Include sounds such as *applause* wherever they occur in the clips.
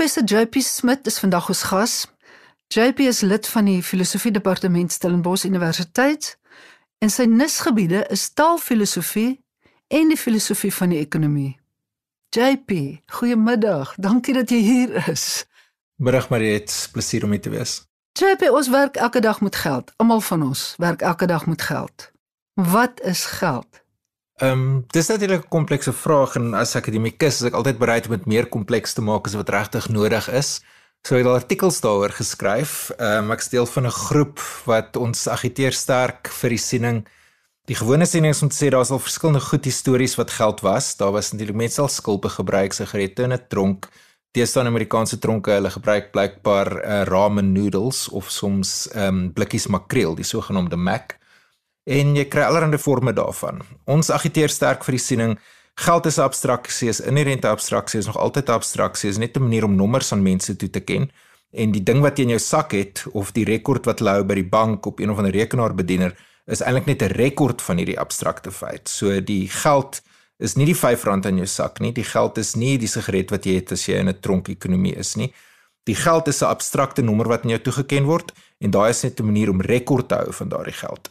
Professor JP Smit is vandag ons gas. JP is lid van die filosofie departement Stellenbosch Universiteit en sy nisgebiede is taalfilosofie en die filosofie van die ekonomie. JP, goeiemiddag. Dankie dat jy hier is. Middag Mariet, plesier om hier te wees. JP, ons werk elke dag met geld. Almal van ons werk elke dag met geld. Wat is geld? Ehm, um, dis natuurlik 'n komplekse vraag en as akademikus is ek altyd bereid om dit meer kompleks te maak as wat regtig nodig is. So ek het artikels daaroor geskryf. Ehm um, ek steel van 'n groep wat ons agiteer sterk vir die siening. Die gewone siening is om te sê daar's al verskillende goed histories wat geld was. Daar was natuurlik mense al skulpe gebruik, sigarette in 'n tronk. Deesdae in Amerikaanse tronke, hulle gebruik blykbaar uh, ramen noodles of soms ehm um, blikkies makreel, die sogenaamde mac en jy kry allerlei forme daarvan. Ons agiteer sterk vir die siening geld is abstraksie, is inherente abstraksie, is nog altyd abstraksie, is net 'n manier om nommers aan mense toe te ken en die ding wat jy in jou sak het of die rekord wat lê by die bank op een of ander rekenaarbediener is eintlik net 'n rekord van hierdie abstrakte feit. So die geld is nie die R5 in jou sak nie, die geld is nie die sigaret wat jy het as jy in 'n tronkekonomie is nie. Die geld is 'n abstrakte nommer wat in jou toegeken word en daai is net 'n manier om rekord te hou van daardie geld.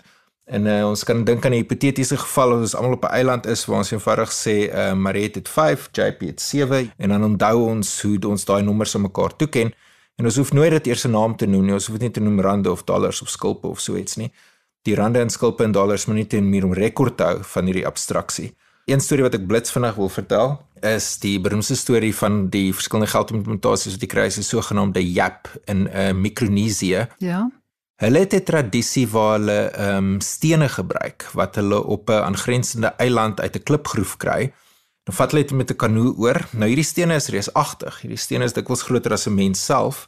En uh, ons kan dink aan 'n hipotetiese geval as ons almal op 'n eiland is waar ons eenvoudig sê uh, Mariet het 5, JP het 7 en dan onthou ons hoe ons daai nommers aan mekaar toeken en ons hoef nooit dit eers 'n naam te noem nie. Ons hoef net te noem rande of dollars of skulpe of so iets nie. Die rande en skulpe en dollars moet net 'n manier om rekord te hou van hierdie abstraksie. Een storie wat ek blits vinnig wil vertel is die beroemde storie van die verskillende geldimplementasies wat die kry is die sogenaamde YAP in uh, Mikronesië. Ja. Hulle het 'n tradisie waar hulle ehm um, stene gebruik wat hulle op 'n aangrensende eiland uit 'n klipgroef kry. Dan vat hulle dit met 'n kanoe oor. Nou hierdie stene is reusagtig. Hierdie stene is dikwels groter as 'n mens self.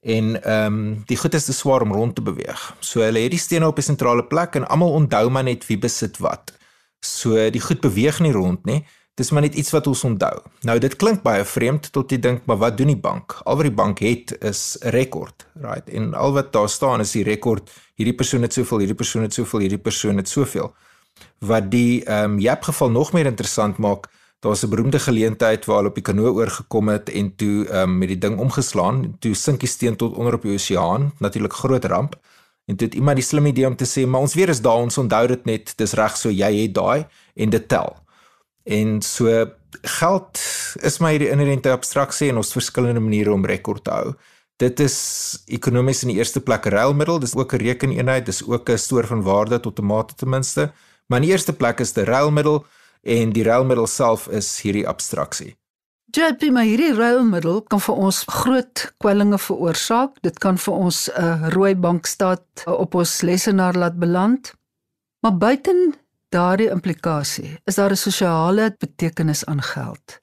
En ehm um, die goed is te swaar om rond te beweeg. So hulle het die stene op 'n sentrale plek en almal onthou maar net wie besit wat. So die goed beweeg nie rond nie. Dis maar net iets wat ons onthou. Nou dit klink baie vreemd tot jy dink, maar wat doen die bank? Al wat die bank het is 'n rekord, right? En al wat daar staan is die rekord. Hierdie persoon het soveel, hierdie persoon het soveel, hierdie persoon het soveel. Wat die ehm um, Jap geval nog meer interessant maak, daar's 'n beroemde geleentheid waar hulle op die kanoe oorgekom het en toe ehm um, met die ding omgeslaan, toe sink die steen tot onder op die oseaan, natuurlik groot ramp. En toe het iemand die slim idee om te sê, maar ons weer is daar, ons onthou dit net, dis reg so jy het daai en dit tel. En so geld is maar hierdie inherente abstraksie en ons verskillende maniere om rekord te hou. Dit is ekonomies in die eerste plek ruilmiddel, dis ook 'n rekeneenheid, dis ook 'n stoor van waarde tot 'n mate ten minste. Maar in die eerste plek is dit 'n ruilmiddel en die ruilmiddel self is hierdie abstraksie. JP, maar hierdie ruilmiddel kan vir ons groot kwellinge veroorsaak. Dit kan vir ons 'n uh, rooi bankstaat op ons lesenaar laat beland. Maar buiten daardie implikasie is daar 'n sosiale betekenis aan geld.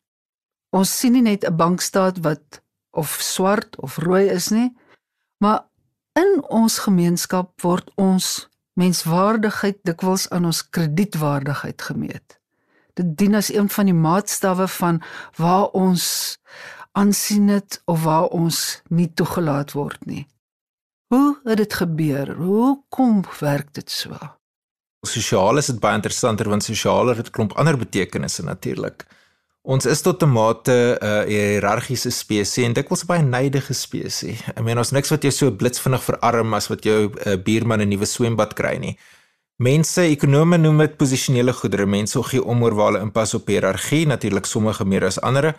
Ons sien nie net 'n bankstaat wat of swart of rooi is nie, maar in ons gemeenskap word ons menswaardigheid dikwels aan ons kredietwaardigheid gemeet. Dit dien as een van die maatstawwe van waar ons aansien het of waar ons nie toegelaat word nie. Hoe het dit gebeur? Hoe kom werk dit so? Sosiaal is dit baie interessanter want sosiaal het 'n klomp ander betekenisse natuurlik. Ons is tot 'n mate 'n uh, hiërargiese spesies en dikwels 'n baie neidige spesies. Ek meen ons niks wat jou so blitsvinnig verarm as wat jou uh, buurman 'n nuwe swembad kry nie. Mense, ekonome noem dit posisionele goedere. Mense gee om oor waar hulle inpas op hiërargie, natuurlik sommige meer as ander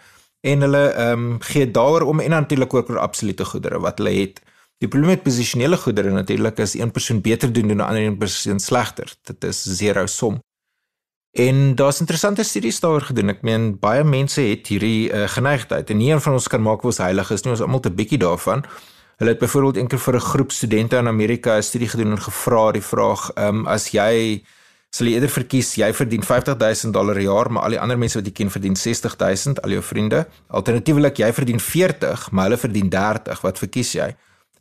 en hulle ehm um, gee daaroor om en natuurlik ook oor absolute goedere wat hulle het. Die probleem met posisionele goedere natuurlik is een persoon beter doen en 'n ander een persoon slegter. Dit is zero som. En daar's interessante studies daaroor gedoen. Ek meen baie mense het hierdie uh, geneigtheid en nie een van ons kan maak ons heilig is nie. Ons almal te bietjie daarvan. Hulle het byvoorbeeld eendag vir 'n groep studente in Amerika 'n studie gedoen en gevra die vraag: "Ehm um, as jy sal jy eerder verkies jy verdien 50000 dollar per jaar, maar al die ander mense wat jy ken verdien 60000, al jou vriende. Alternatiefelik jy verdien 40, maar hulle verdien 30. Wat verkies jy?"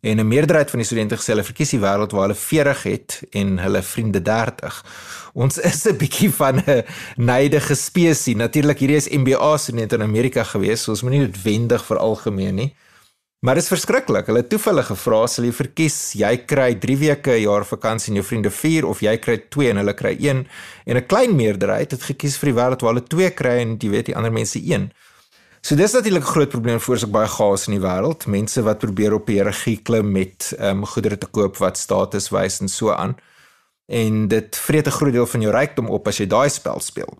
En 'n meerderheid van die studente gesê hulle verkies die wêreld waar hulle 40 het en hulle vriende 30. Ons is 'n bietjie van 'n neidige spesies. Natuurlik hierdie is MBA studente in Amerika gewees, so ons moet nie noodwendig vir algemeen nie. Maar dit is verskriklik. Hulle het toevallig gevra, sal jy verkies jy kry 3 weke 'n jaar vakansie en jou vriende 4 of jy kry 2 en hulle kry 1? En 'n klein meerderheid het gekies vir die wêreld waar hulle 2 kry en jy weet die ander mense 1. So dis natuurlik 'n groot probleem veroorsaak baie chaos in die wêreld. Mense wat probeer op die regie klim met ehm um, goedere te koop wat status wys en so aan. En dit vreet 'n groot deel van jou rykdom op as jy daai spel speel.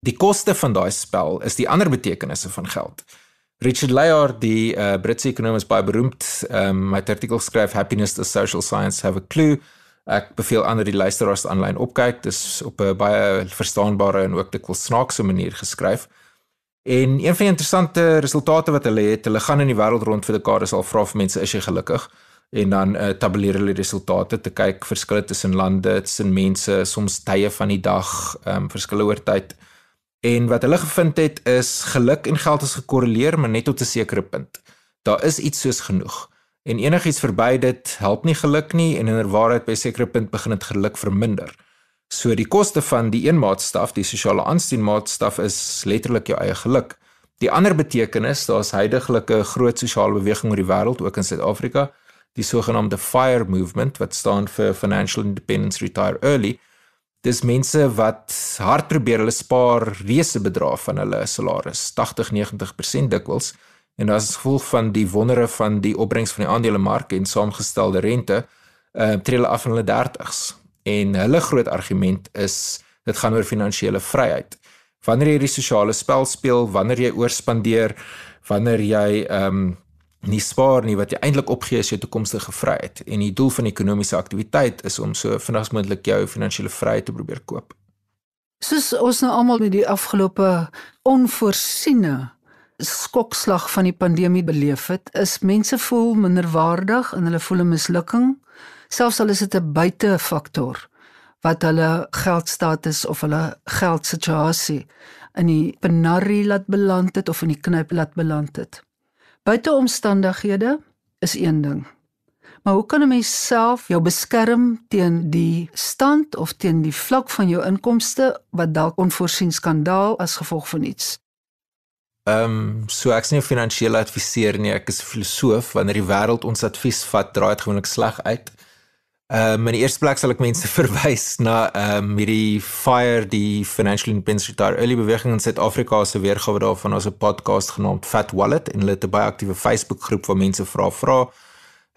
Die koste van daai spel is die ander betekenisse van geld. Richard Layard, die uh, Britse ekonom is baie beroemd. Ehm um, hy het artikels geskryf Happiness the Social Science have a clue. Ek beveel ander die luisteraars aanlyn opkyk. Dis op 'n baie verstaanbare en ook dikwels snaakse manier geskryf. En een van die interessante resultate wat hulle het, hulle gaan in die wêreld rond vir dekades al vra vir mense is jy gelukkig? En dan uh, tabuleer hulle resultate te kyk verskille tussen lande, tussen mense, soms tye van die dag, ehm um, verskille oor tyd. En wat hulle gevind het is geluk en geld is gekorreleer, maar net tot 'n sekere punt. Daar is iets soos genoeg. En enigiets verby dit help nie geluk nie en inderwaarheid by 'n sekere punt begin dit geluk verminder. So die koste van die een maatstaf, die sosiale aansien maatstaf is letterlik jou eie geluk. Die ander betekenis, daar's heidaglik 'n groot sosiale beweging oor die wêreld, ook in Suid-Afrika, die sogenaamde FIRE movement wat staan vir Financial Independence Retire Early. Dis mense wat hard probeer hulle spaar reuse bedrae van hulle salaris, 80-90% dikwels. En as gevolg van die wondere van die opbrengs van die aandelemark en saamgestelde rente, uh, tree hulle af in hulle 30's en hulle groot argument is dit gaan oor finansiële vryheid. Wanneer jy die sosiale spel speel, wanneer jy oorspandeer, wanneer jy ehm um, nie spaar nie wat jy eintlik opgee is jou toekomstige vryheid en die doel van ekonomiese aktiwiteit is om so vinnig as moontlik jou finansiële vryheid te probeer koop. Soos ons nou almal met die afgelope onvoorsiene skokslag van die pandemie beleef het, is mense voel minderwaardig en hulle voel 'n mislukking selfs al is dit 'n buitefaktor wat hulle geldstatus of hulle geldsituasie in die penarie laat beland het of in die knyp laat beland het. Buiteomstandighede is een ding. Maar hoe kan 'n mens self jou beskerm teen die stand of teen die vlak van jou inkomste wat dalk onvoorsien kan daal as gevolg van iets? Ehm, um, so ek's nie 'n finansiële adviseur nie, ek is 'n filosoof. Wanneer die wêreld ons advies vat, draai dit gewoonlik sleg uit. Ehm um, in die eerste plek sal ek mense *laughs* verwys na ehm um, hierdie fire die financial independence retire early beweging in Suid-Afrika se weergawe daarvan as 'n podcast genaamd Fat Wallet en hulle het 'n baie aktiewe Facebook groep waar mense vra vra.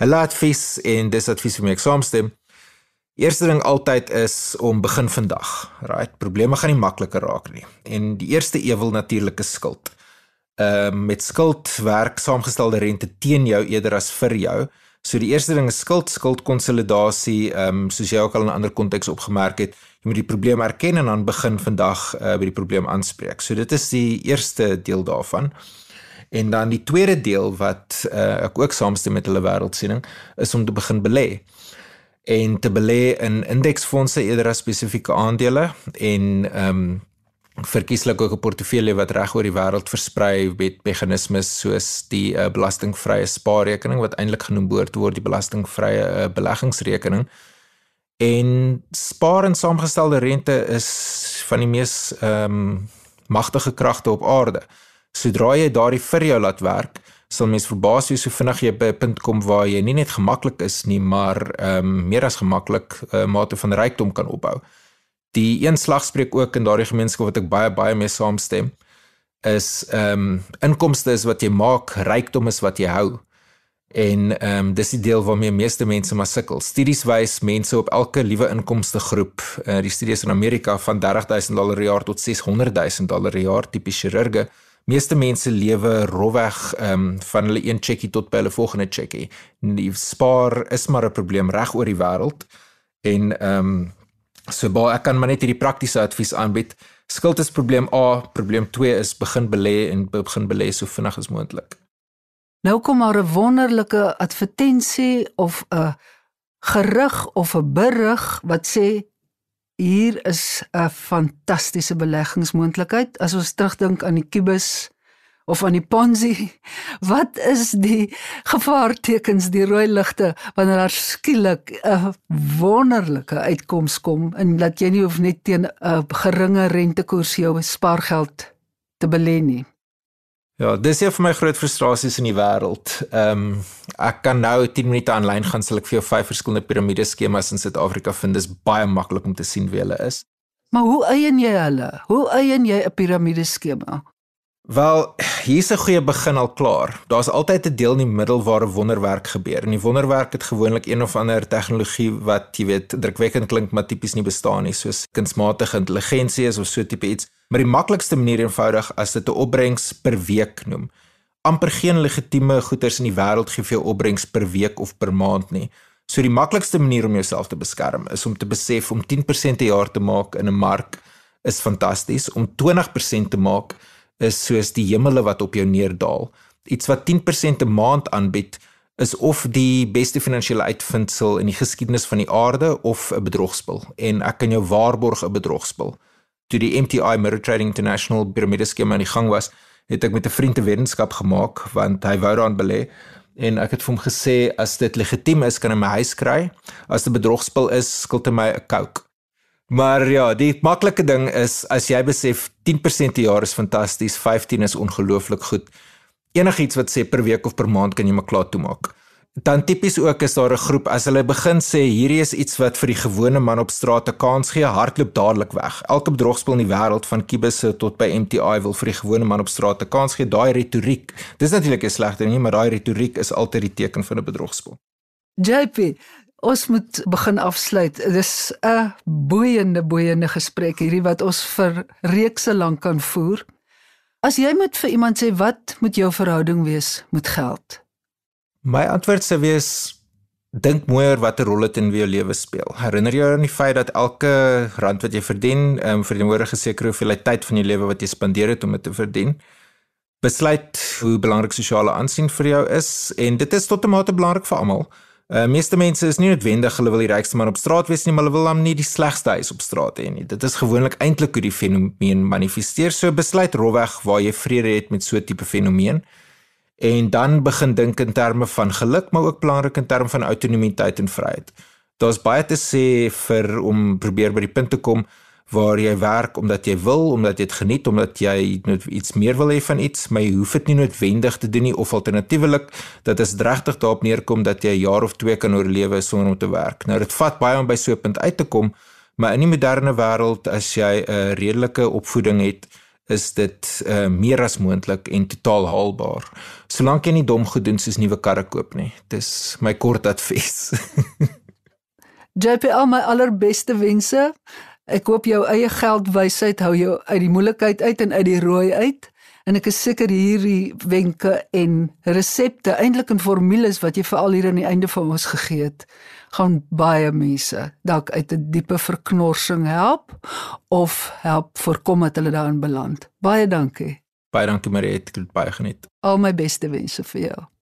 Hulle advies en dis advies vir my eksaamstem. Eerste ding altyd is om begin vandag. Right? Probleme gaan nie makliker raak nie. En die eerste ewel natuurlike skuld. Ehm um, met skuld werk saamgestelde rente teen jou eerder as vir jou. So die eerste ding is skuld skuldkonsolidasie, ehm um, soos jy ook al in 'n ander konteks opgemerk het, jy moet die probleem erken en dan begin vandag uh, by die probleem aanspreek. So dit is die eerste deel daarvan. En dan die tweede deel wat uh, ek ook saamstem met hulle wêreldsiening is om te begin belê en te belê in indeksfondse eerder as spesifieke aandele en ehm um, verkieslik ook 'n portefeulje wat reg oor die wêreld versprei met meganismes soos die uh, belastingvrye spaarrekening wat eintlik genoem behoort te word die belastingvrye uh, beleggingsrekening. En spaar en saamgestelde rente is van die mees ehm um, magtige kragte op aarde. Sodra jy daardie vir jou laat werk, sal mens verbaas wees hoe vinnig jy by 'n punt kom waar jy nie net gemaklik is nie, maar ehm um, meer as gemaklik 'n uh, mate van rykdom kan opbou. Die een slag spreek ook in daardie gemeenskap wat ek baie baie mee saamstem is ehm um, inkomste is wat jy maak, rykdom is wat jy hou. En ehm um, dis die deel waarmee meeste mense maar sukkel. Studies wys mense op elke liewe inkomste groep, uh, die studies in Amerika van 30000 dollar per jaar tot 600000 dollar per jaar tipe chirurge. Meeste mense lewe rowweg ehm um, van hulle een checkie tot by hulle volgende checkie. Die spaar is maar 'n probleem reg oor die wêreld. En ehm um, So baie ek kan maar net hierdie praktiese advies aanbied. Skuld is probleem A, probleem 2 is begin belê en begin belê so vinnig as moontlik. Nou kom maar 'n wonderlike advertensie of 'n gerug of 'n berig wat sê hier is 'n fantastiese beleggingsmoontlikheid as ons terugdink aan die kubus of aan die Ponzi. Wat is die gevaartekens, die rooi ligte wanneer daar skielik 'n wonderlike uitkoms kom en dat jy nie hoef net teen 'n geringe rentekoers jou spaargeld te belê nie. Ja, dis een van my groot frustrasies in die wêreld. Ehm um, ek kan nou 10 minute aanlyn gaan sal ek vir jou vyf verskillende piramideskemas in Suid-Afrika vind. Dis baie maklik om te sien wie hulle is. Maar hoe eien jy hulle? Hoe eien jy 'n piramideskema? Wel, hier's 'n goeie begin al klaar. Daar's altyd 'n deel in die middel waar 'n wonderwerk gebeur. En die wonderwerk het gewoonlik een of ander tegnologie wat jy weet drukwekkend klink maar tipies nie bestaan nie, soos kunsmatige intelligensie is of so tipe iets. Maar die maklikste manier eenvoudig as dit 'n opbrengs per week noem. amper geen legitieme goederes in die wêreld gee vir jou opbrengs per week of per maand nie. So die maklikste manier om jouself te beskerm is om te besef om 10% per jaar te maak in 'n mark is fantasties om 20% te maak is soos die hemele wat op jou neerdal. Iets wat 10% 'n maand aanbied is of die beste finansiële uitvindsel in die geskiedenis van die aarde of 'n bedrogspel en ek kan jou waarborg 'n bedrogspel. Toe die MTI Mirror Trading International piramide skema aan die gang was, het ek met 'n vriend 'n wetenskap gemaak want hy wou daaraan belê en ek het vir hom gesê as dit legitiem is kan hy my huis kry. As dit bedrogspel is, skuld hy my 'n Coke. Maar ja, die maklike ding is as jy besef 10% per jaar is fantasties, 15 is ongelooflik goed. Enigiets wat sê per week of per maand kan jy maar klaar toemaak. Dan tipies ook is daar 'n groep as hulle begin sê hierdie is iets wat vir die gewone man op straat 'n kans gee, hardloop dadelik weg. Elke bedrogspel in die wêreld van Kibusse tot by MTI wil vir die gewone man op straat 'n kans gee. Daai retoriek, dis natuurlik 'n slegte ding nie, maar daai retoriek is altyd die teken van 'n bedrogspel. JP, Ons moet begin afsluit. Dis 'n boeiende boeiende gesprek hierdie wat ons vir reekse lank kan voer. As jy moet vir iemand sê wat moet jou verhouding wees met geld? My antwoord sou wees dink mooi oor watter rol dit in jou lewe speel. Herinner jou aan die feit dat elke rand wat jy verdien, ehm um, verteenwoordig 'n sekere hoeveelheid tyd van jou lewe wat jy spandeer het om dit te verdien. Besluit hoe belangrik sosiale aansien vir jou is en dit is tot 'n mate belangrik vir almal. Uh meeste mense is nie noodwendig hulle wil die rykste man op straat wees nie, maar hulle wil hom nie die slegste huis op straat hê nie. Dit is gewoonlik eintlik hoe die fenomeen manifesteer. So besluit rowweg waar jy vrede het met so 'n tipe fenomeen. En dan begin dink in terme van geluk, maar ook belangrik in terme van autonomiteit en vryheid. Daar's baie te sê vir om probeer by die punt te kom waar jy werk omdat jy wil, omdat jy dit geniet, omdat jy net iets meer wil hê van iets, maar jy hoef dit nie noodwendig te doen nie of alternatiefelik dat is regtig daarop neerkom dat jy 'n jaar of 2 kan oorlewe sonder om te werk. Nou dit vat baie om by so 'n punt uit te kom, maar in die moderne wêreld as jy 'n redelike opvoeding het, is dit uh, meer as moontlik en totaal haalbaar. Solank jy nie dom goed doen soos nuwe karre koop nie. Dis my kort advies. *laughs* JP al my allerbeste wense. Ek hoop jou eie geldwysheid hou jou uit die moeilikheid uit en uit die rooi uit. En ek is seker hierdie wenke en resepte, eintlik en formules wat jy veral hier aan die einde van ons gegee het, gaan baie mense dalk uit 'n diepe verknorsing help of help voorkom dat hulle daarin beland. Baie dankie. Baie dankie Marie, ek het baie geniet. Al my beste wense vir jou.